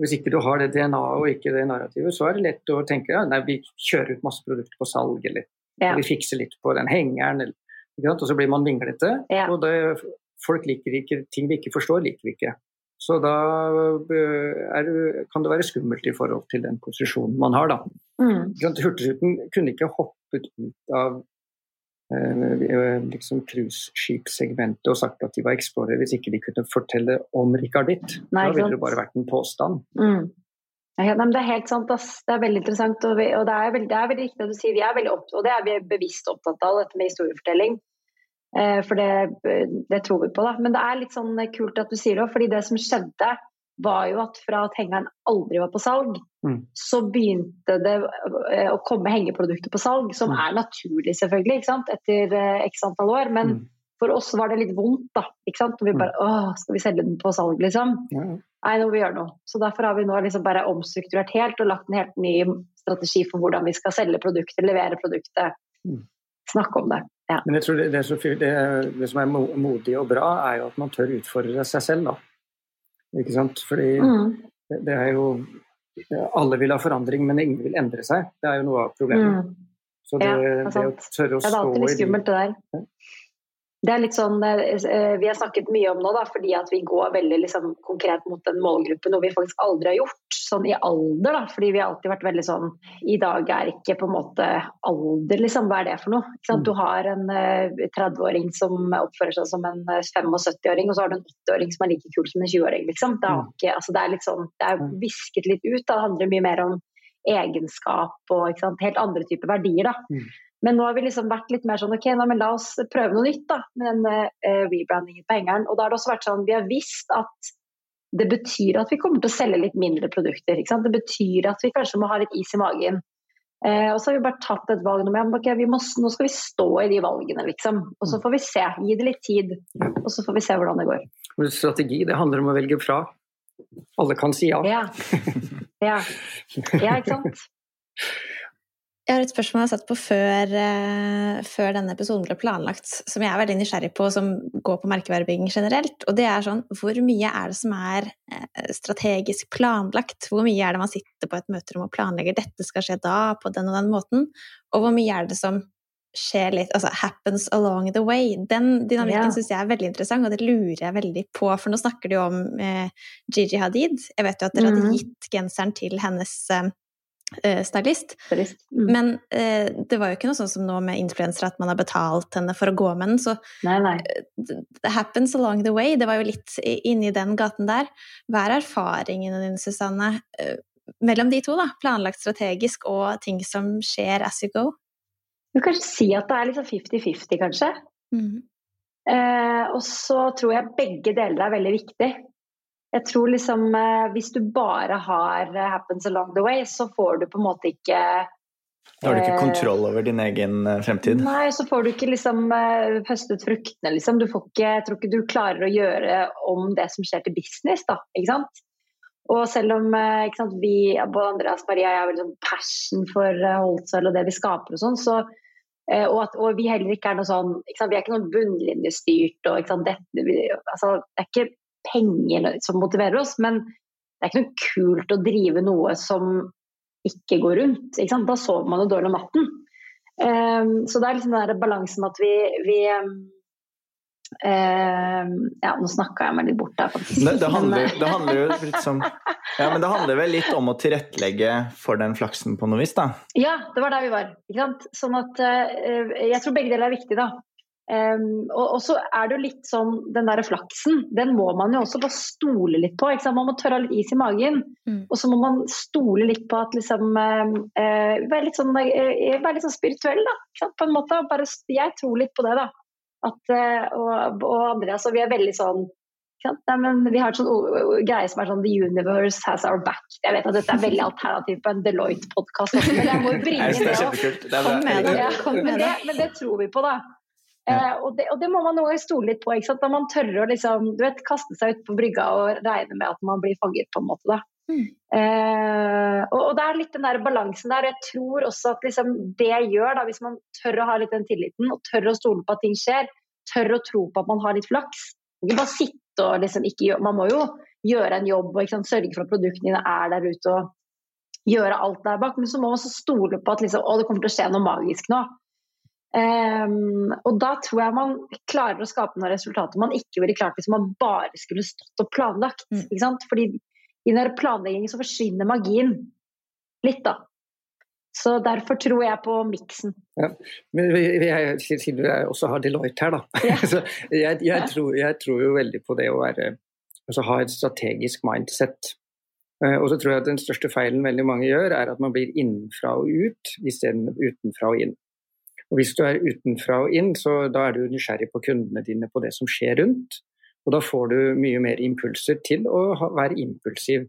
hvis ikke du har det DNA-et og ikke det narrativet, så er det lett å tenke ja, nei, vi kjører ut masse produkter på salg, eller ja. Vi fikser litt på den hengeren, og så blir man vinglete. Ja. Og det, folk liker ikke ting vi ikke forstår, liker vi ikke. Så da er, kan det være skummelt i forhold til den posisjonen man har, da. Mm. Hurtigruten kunne ikke hoppet ut av eh, liksom cruiseskipsegmentet og sagt at de var Explorer hvis ikke de kunne fortelle om Richard Ditt. Da ville det bare vært en påstand. Mm. Ja, det er helt sant. Ass. Det er veldig interessant. Og, vi, og det, er veldig, det, er veldig, riktig at du sier. Vi er veldig opptatt, og det er vi bevisst opptatt av, dette med historiefortelling. Eh, for det, det, tror vi på. da. Men det er litt sånn kult at du sier det, fordi det som skjedde, var jo at fra at hengeren aldri var på salg, mm. så begynte det eh, å komme hengeprodukter på salg, som mm. er naturlig selvfølgelig, etter eh, x antall år. Men mm. for oss var det litt vondt, da. ikke sant? Når vi mm. bare Åh, skal vi selge den på salg, liksom? Nei, nå må vi gjøre noe. Så derfor har vi nå liksom bare omstrukturert helt og lagt en helt ny strategi for hvordan vi skal selge produktet, levere produktet, mm. snakke om det. Ja. Men jeg tror det, det, det, det, som er modig og bra, er jo at man tør utfordre seg selv, da. Ikke sant? Fordi mm. det, det, er jo Alle vil ha forandring, men ingen vil endre seg. Det er jo noe av problemet. Mm. Så det, ja, det, det, å tørre å stå i Det er alltid litt skummelt, det der. Det er litt sånn eh, Vi har snakket mye om nå, da, fordi at vi går veldig liksom, konkret mot den målgruppen, noe vi faktisk aldri har gjort sånn i alder. da, fordi vi har alltid vært veldig sånn I dag er ikke på en måte alder, liksom. Hva er det for noe? Mm. Du har en 30-åring eh, som oppfører seg som en 75-åring, eh, og så har du en 80-åring som er like kul som en 20-åring. liksom. Det er, mm. ikke, altså, det er litt sånn, det er visket litt ut. Da. Det handler mye mer om egenskap og helt andre typer verdier. da. Mm. Men nå har vi liksom vært litt mer sånn ok, nå, men la oss prøve noe nytt da, med den uh, rebrandingen på hengeren. Og da har det også vært sånn, vi har visst at det betyr at vi kommer til å selge litt mindre produkter. Det betyr at vi kanskje må ha litt is i magen. Eh, og så har vi bare tatt et valg om at okay, nå skal vi stå i de valgene, liksom. Og så får vi se. Gi det litt tid, og så får vi se hvordan det går. Strategi, det handler om å velge fra. Alle kan si ja. Ja, ja. ja ikke sant. Jeg har et spørsmål jeg har satt på før, uh, før, denne episoden ble planlagt, som jeg er veldig nysgjerrig på, som går på merkevarebygging generelt. Og det er sånn Hvor mye er det som er uh, strategisk planlagt? Hvor mye er det man sitter på et møterom og planlegger dette skal skje da, på den og den måten? Og hvor mye er det som skjer litt Altså happens along the way. Den dynamikken ja. syns jeg er veldig interessant, og det lurer jeg veldig på. For nå snakker du jo om uh, Gigi Hadid. Jeg vet jo at dere mm hadde gitt genseren til hennes eh, stylist. stylist. Mm. Men eh, det var jo ikke noe sånn som nå med influensere at man har betalt henne for å gå med den. Så nei, nei. it det happens along the way. Det var jo litt inni den gaten der. Hva er erfaringene dine, Susanne, eh, mellom de to? da? Planlagt strategisk og ting som skjer as you go? Du kan si at det er liksom 50-50, kanskje. Mm. Eh, og så tror jeg begge deler er veldig viktig. Jeg tror liksom eh, Hvis du bare har eh, 'happens along the way', så får du på en måte ikke Da har du ikke eh, kontroll over din egen fremtid? Nei, så får du ikke liksom høstet fruktene, liksom. Du får ikke, jeg tror ikke du klarer å gjøre om det som skjer til business, da. Ikke sant? Og selv om sant, vi, både Andreas Maria og jeg har veldig sånn passion for Holtzøl og det vi skaper og sånn, så og, at, og vi heller ikke er noe sånn ikke Vi er ikke noe bunnlinjestyrt. og ikke sant, det, vi, altså, det er ikke penger som motiverer oss, men det er ikke noe kult å drive noe som ikke går rundt. Ikke da sover man jo dårlig om natten. Um, så det er liksom den der balansen at vi, vi um, ja, nå snakka jeg meg litt bort der, faktisk. Det, det, handler, det, handler, jo litt som Ja, men det handler vel litt om å tilrettelegge for den flaksen på noe vis, da? Ja, det var der vi var. Ikke sant? Sånn at uh, Jeg tror begge deler er viktig, da. Um, og, og, så er det jo litt sånn, Den der flaksen den må man jo også bare stole litt på. Man må tørre ha litt is i magen. Mm. Og så må man stole litt på at liksom uh, Være litt sånn, uh, være litt sånn spirituell, da. På en måte. Bare, jeg tror litt på det, da. At, uh, og, og Andreas og vi er veldig sånn Nei, men vi har et sånn greie som er sånn The universe has our back. Jeg vet at dette er veldig alternativt på en Deloitte-podkast, men jeg må bringe det opp. Kom med det. Men det. Men det tror vi på, da. Eh, og, det, og, det, må man noen ganger stole litt på. ikke sant? Da man tørre å liksom, du vet, kaste seg ut på brygga og regne med at man blir fanget, på en måte. da. Mm. Eh, og, og, det er litt den der balansen der. og Jeg tror også at liksom, det gjør, da, hvis man tør å ha litt den tilliten, og tør å stole på at ting skjer, tør å tro på at man har litt flaks. Ikke bare sitte og liksom ikke gjøre Man må jo gjøre en jobb og sant, sørge for at produktene dine er der ute og gjøre alt der bak, men så må man også stole på at liksom, å, det kommer til å skje noe magisk nå. Um, og da tror jeg man klarer å skape noen resultater man ikke ville klart hvis man bare skulle stått og planlagt. Mm. Ikke sant? Fordi i den planleggingen så forsvinner magien litt, da. Så derfor tror jeg på miksen. Ja. Men jeg, siden du også har Deloitte her, da. Ja. jeg, jeg, tror, jeg, tror, jo veldig på det å være, altså ha et strategisk mindset. Eh, og så tror jeg at den største feilen veldig mange gjør, er at man blir innenfra og ut istedenfor utenfra og inn. Og Hvis du er utenfra og inn, så da er du nysgjerrig på kundene dine på det som skjer rundt. Og da får du mye mer impulser til å være impulsiv.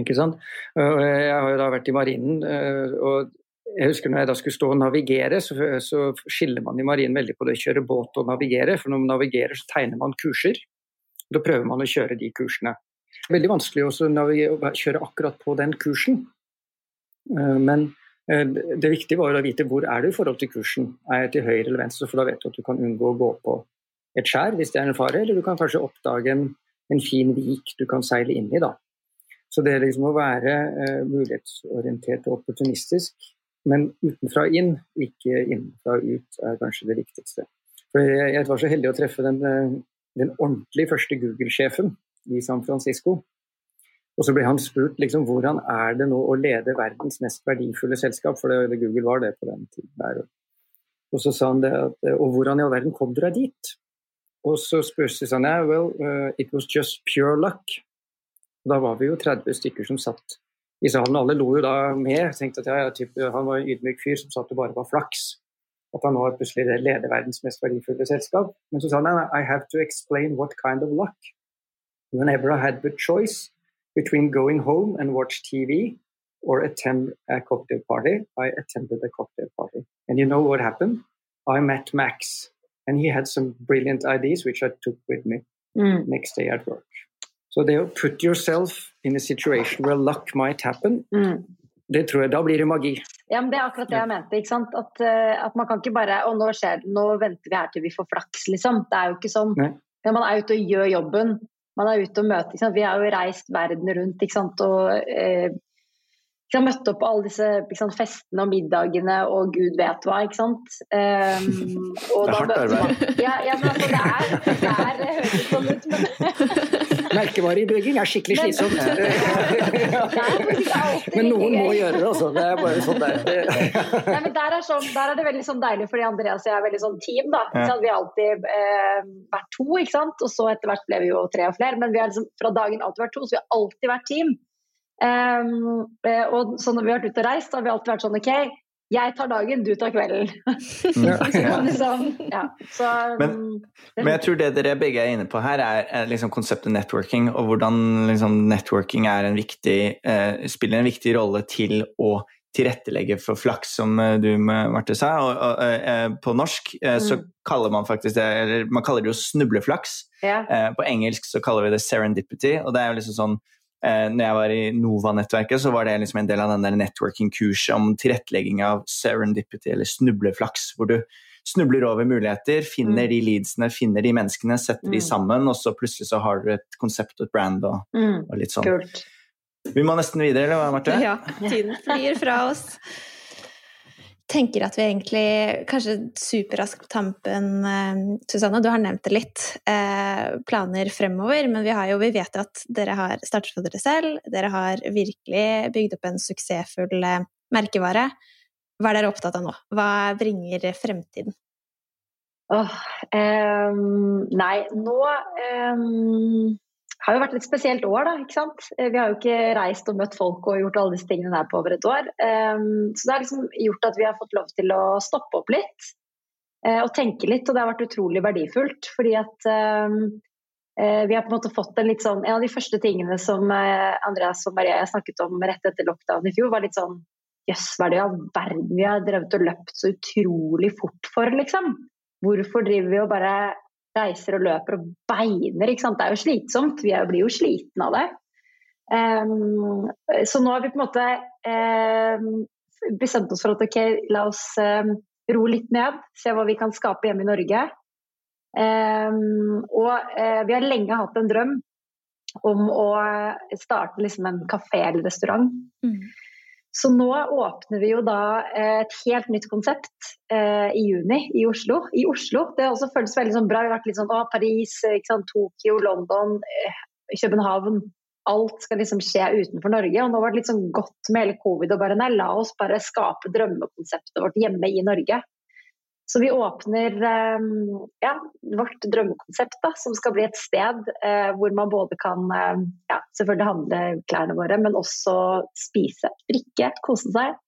Ikke sant? Jeg har jo da vært i marinen, eh, og jeg husker når jeg da skulle stå og navigere, så, så skiller man i marinen veldig på det å kjøre båt og navigere. For når man navigerer, så tegner man kurser. Da prøver man å kjøre de kursene. Veldig vanskelig å kjøre akkurat på den kursen. Eh, men det viktige var å vite hvor er du i forhold til kursen. Er jeg til høyre eller venstre, for da vet du at du kan unngå å gå på et skjær hvis det er en fare, eller du kan kanskje oppdage en, en fin vik du kan seile inn i. da. Så det liksom å være uh, mulighetsorientert og opportunistisk, men utenfra inn, ikke innenfra ut, er kanskje det viktigste. For jeg, jeg var så heldig å treffe den, uh, den ordentlig første Google-sjefen i San Francisco. Og så ble han spurt liksom, hvordan er det nå å lede verdens mest verdifulle selskap, for det, Google var det på den tiden. der. Og så sa han det at, og hvordan i all verden kom du deg dit? Og så spurte han yeah, well, uh, it was just pure luck. Da var vi jo 30 stykker som satt i salen. Alle lo jo da med. tenkte at ja, typ, Han var en ydmyk fyr som satt og bare var flaks. At han nå plutselig leder verdens mest verdifulle selskap. Men så sa han I have to explain what kind of luck. Whenever I had the choice between going home and watch TV or attend a cocktail party, I attended a cocktail party. And you know what happened? I met Max and he had some brilliant ideas which I took with me mm. next day at work. So they put yourself in a situation where luck might happen. Mm. Det tror jeg, Da blir det magi. Ja, men Det er akkurat det jeg mente. ikke sant? At, uh, at man kan ikke bare Og nå skjer det, nå venter vi her til vi får flaks, liksom. Det er jo ikke sånn. Men man er ute og gjør jobben. Man er ute og møter. Vi har jo reist verden rundt ikke sant? og eh, møtt opp på alle disse sant, festene og middagene og gud vet hva, ikke sant. Um, det er hardt arbeid. Ja, ja, men altså, det er, det er det høres sånn ut, men Merkevarebygging er skikkelig slitsomt. men noen må gjøre det, altså. Det er bare sånn det er. Nei, men der er, sånn, der er, det veldig sånn deilig, fordi Andreas og jeg er veldig sånn team. da. Ja. Vi har alltid eh, vært to, ikke sant? og så etter hvert ble vi jo tre og flere. Men vi har liksom, fra dagen alltid vært to, så vi har alltid vært team. Um, og så når vi har vært ute og reist, har vi alltid vært sånn OK, jeg tar dagen, du tar kvelden. liksom, ja. så, men, men, jeg tror det dere begge er inne på her, er, er liksom konseptet networking, og hvordan liksom, networking viktig, eh, spiller en viktig rolle til å tilrettelegge for flaks, som eh, du Marte sa. Og, og, og, på norsk eh, så mm. kaller man faktisk det eller man kaller det jo snubleflaks. Ja. Eh, på engelsk så kaller vi det serendipity, og det er jo liksom sånn eh, når jeg var i Nova-nettverket, så var det liksom en del av den der networking-kurset om tilrettelegging av serendipity, eller snubleflaks, hvor du snubler over muligheter, finner mm. de leadsene, finner de menneskene, setter mm. de sammen, og så plutselig så har du et konsept og et brand og, mm. og litt sånn. Kult. Vi må nesten videre, eller hva, Marte? Ja, tiden flyr fra oss tenker at vi egentlig Kanskje superraskt på tampen, eh, Susanne, du har nevnt det litt. Eh, planer fremover, men vi, jo, vi vet jo at dere har startet for dere selv. Dere har virkelig bygd opp en suksessfull eh, merkevare. Hva er dere opptatt av nå? Hva bringer fremtiden? Oh, um, nei, nå um har jo vært et spesielt år, da. ikke sant? Eh, vi har jo ikke reist og møtt folk og gjort alle disse tingene der på over et år. Um, så det har liksom gjort at vi har fått lov til å stoppe opp litt uh, og tenke litt, og det har vært utrolig verdifullt. Fordi at um, uh, vi har på en måte fått en litt sånn En av de første tingene som Andreas og Maria snakket om rett etter lockdown i fjor, var litt sånn Jøss, hva er det i all verden vi har drevet og løpt så utrolig fort for, liksom? Hvorfor driver vi og bare reiser og løper og beiner. Ikke sant? Det er jo slitsomt. Vi blir jo slitne av det. Um, så nå har vi på en måte um, bestemt oss for at ok, la oss um, ro litt ned. Se hva vi kan skape hjemme i Norge. og uh, vi har lenge hatt en drøm om å starte liksom en kafé eller restaurant. Mm. Så nå åpner vi jo da et helt nytt konsept eh, i juni i Oslo. I Oslo. Det har også føltes veldig sånn bra. Vi har vært litt sånn å, Paris, Tokyo, London, eh, København. Alt skal liksom skje utenfor Norge. Og nå var det litt sånn godt med hele covid og bare nei, la oss bare skape drømmekonseptet vårt hjemme i Norge. Så vi åpner ehm, ja, vårt drømmekonsept, da, som skal bli et sted eh, hvor man både kan eh, ja, selvfølgelig handle klærne våre, men også spise, drikke, kose seg.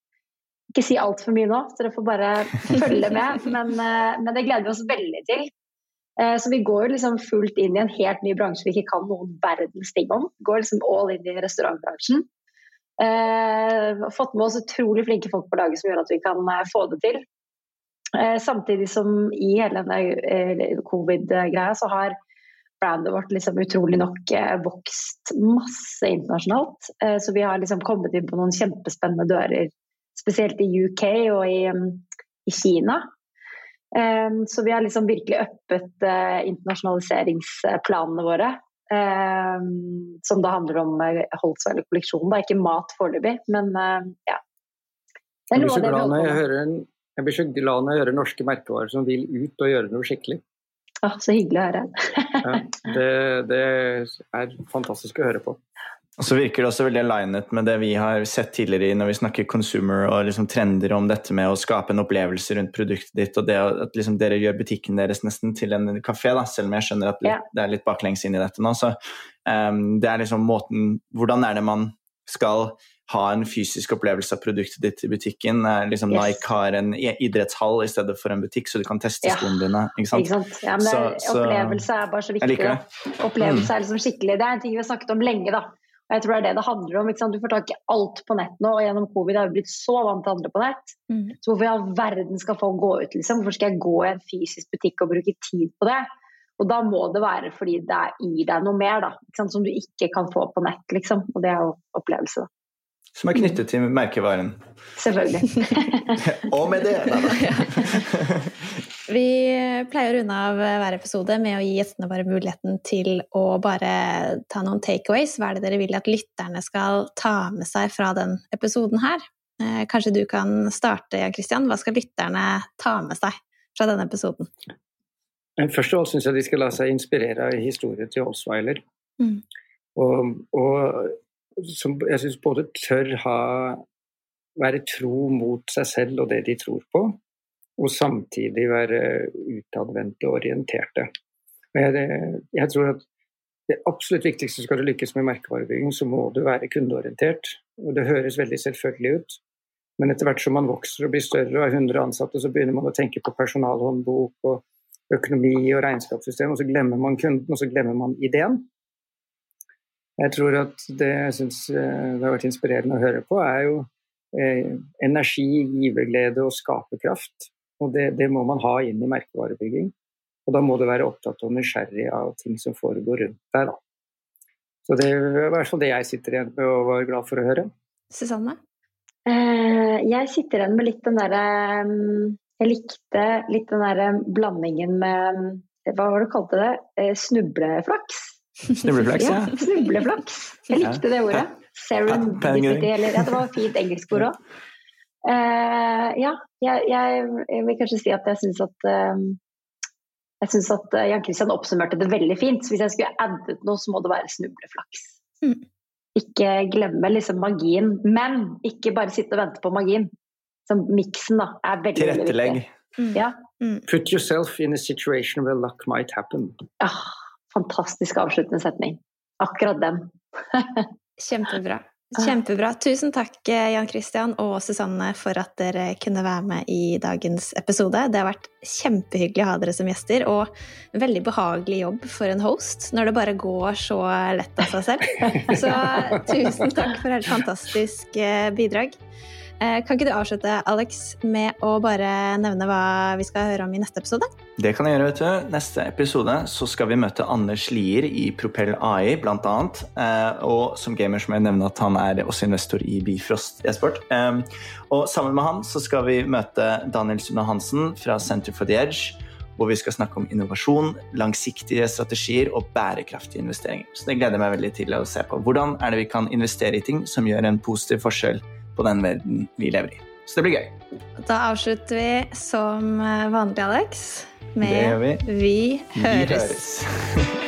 Ikke si altfor mye nå, så dere får bare følge med. Men, eh, men, det gleder vi oss veldig til. Eh, så vi går liksom fullt inn i en helt ny bransje vi ikke kan noen verdens ting om. Går liksom all in i restaurantbransjen. Eh, fått med oss utrolig flinke folk på laget som gjør at vi kan få det til. Eh, samtidig som i hele denne eh, covid-greia så har brandet vårt liksom utrolig nok eh, vokst masse internasjonalt. Så vi har liksom kommet inn på noen kjempespennende dører, spesielt i UK og i, i Kina. Så vi har liksom virkelig uppet internasjonaliseringsplanene våre. Som da handler om Holtzweiler-kolleksjonen. Ikke mat foreløpig, men ja. ja. Jeg noe så glad vi jeg, hører en, jeg blir så glad når jeg hører norske merkevarer som vil ut og gjøre noe skikkelig. Å, så hyggelig å høre. ja, det, det, er fantastisk å høre på. Og så virker det også veldig alignet med det vi har sett tidligere når vi snakker consumer og liksom trender om dette med å skape en opplevelse rundt produktet ditt, og det at liksom dere gjør butikken deres nesten til en kafé, da, selv om jeg skjønner at litt, det er litt baklengs inn i dette nå. Så um, det er liksom måten Hvordan er det man skal ha en fysisk opplevelse av produktet ditt i butikken. Liksom yes. Nike har en idrettshall i stedet for en butikk, så du kan teste ja. skoene dine. Ikke sant? Ikke sant? Ja, men så, så, opplevelse er bare så viktig. Opplevelse mm. er liksom skikkelig. Det er en ting vi har snakket om lenge, da. Og jeg tror det er det det handler om. Du får tak i alt på nett nå, og gjennom covid har vi blitt så vant til å handle på nett. Mm. Så hvorfor i all verden skal folk gå ut, liksom? Hvorfor skal jeg gå i en fysisk butikk og bruke tid på det? Og da må det være fordi det gir deg noe mer, da, som du ikke kan få på nett, liksom. Og det er jo opplevelse, da. Som er knyttet til merkevaren. Selvfølgelig. og med det, da. Vi pleier å runde av hver episode med å gi gjestene våre muligheten til å bare ta noen takeaways. Hva er det dere vil at lytterne skal ta med seg fra den episoden her? Eh, kanskje du kan starte, Jan Christian. Hva skal lytterne ta med seg fra denne episoden? Først og fremst syns jeg de skal la seg inspirere av historien til Holsweiler. Mm. Og, og som jeg syns både tør ha være tro mot seg selv og det de tror på, og samtidig være utadvendte og orienterte. Jeg, jeg, tror at det absolutt viktigste skal du lykkes med merkevarebygging, så må du være kundeorientert. Og det høres veldig selvfølgelig ut, men etter hvert som man vokser og blir større og har 100 ansatte, så begynner man å tenke på personalhåndbok og økonomi og regnskapssystem, og så glemmer man kunden, og så glemmer man ideen. Jeg tror at det jeg syns eh, det har vært inspirerende å høre på, er jo eh, energi, giverglede og skaperkraft. Og det, det, må man ha inn i merkevarebygging. Og da må du være opptatt og nysgjerrig av ting som foregår rundt deg. Da. Så det er i hvert fall det jeg sitter igjen med og var glad for å høre. Susanne? Eh, jeg sitter igjen med litt den derre mm, Jeg likte litt den derre blandingen med Hva var det du kalte det? Eh, snubleflaks? Snubleflaks, ja. ja. Snubleflaks. Jeg likte det ordet. Serendipity, eller ja, det var et fint engelsk ord òg. Uh, ja, jeg, jeg, jeg, vil kanskje si at jeg syns at uh, jeg synes at eh, Jan Christian oppsummerte det veldig fint. Så hvis jeg skulle addet noe, så må det være snubleflaks. Mm. Ikke glemme liksom magien, men ikke bare sitte og vente på magien. Så miksen da, er veldig, veldig viktig. Mm. Ja. Mm. Put yourself in a situation where luck might happen. Ah, fantastisk avsluttende setning. Akkurat den. Kjempebra. Kjempebra. Tusen takk, eh, Jan Christian og Susanne, for at dere kunne være med i dagens episode. Det har vært kjempehyggelig å ha dere som gjester, og veldig behagelig jobb for en host når det bare går så lett av seg selv. Så tusen takk for et fantastisk eh, bidrag. Eh, kan ikke du avslutte, Alex, med å bare nevne hva vi skal høre om i neste episode? Det kan jeg gjøre, vet du. Neste episode så skal vi møte Anders Lier i Propell AI, blant annet. Eh, og som gamer så må jeg nevne at han er også investor i Bifrost e-sport. Og sammen med han så skal vi møte Daniel Sunna Hansen fra Center for the Edge hvor vi skal snakke om innovasjon, langsiktige strategier og bærekraftige investeringer. Så det gleder jeg meg veldig til å se på. Hvordan er det vi kan investere i ting som gjør en positiv forskjell på den verden vi lever i. Så det blir gøy. Da avslutter vi som vanlig, Alex, med vi. Vi høres. Vi høres.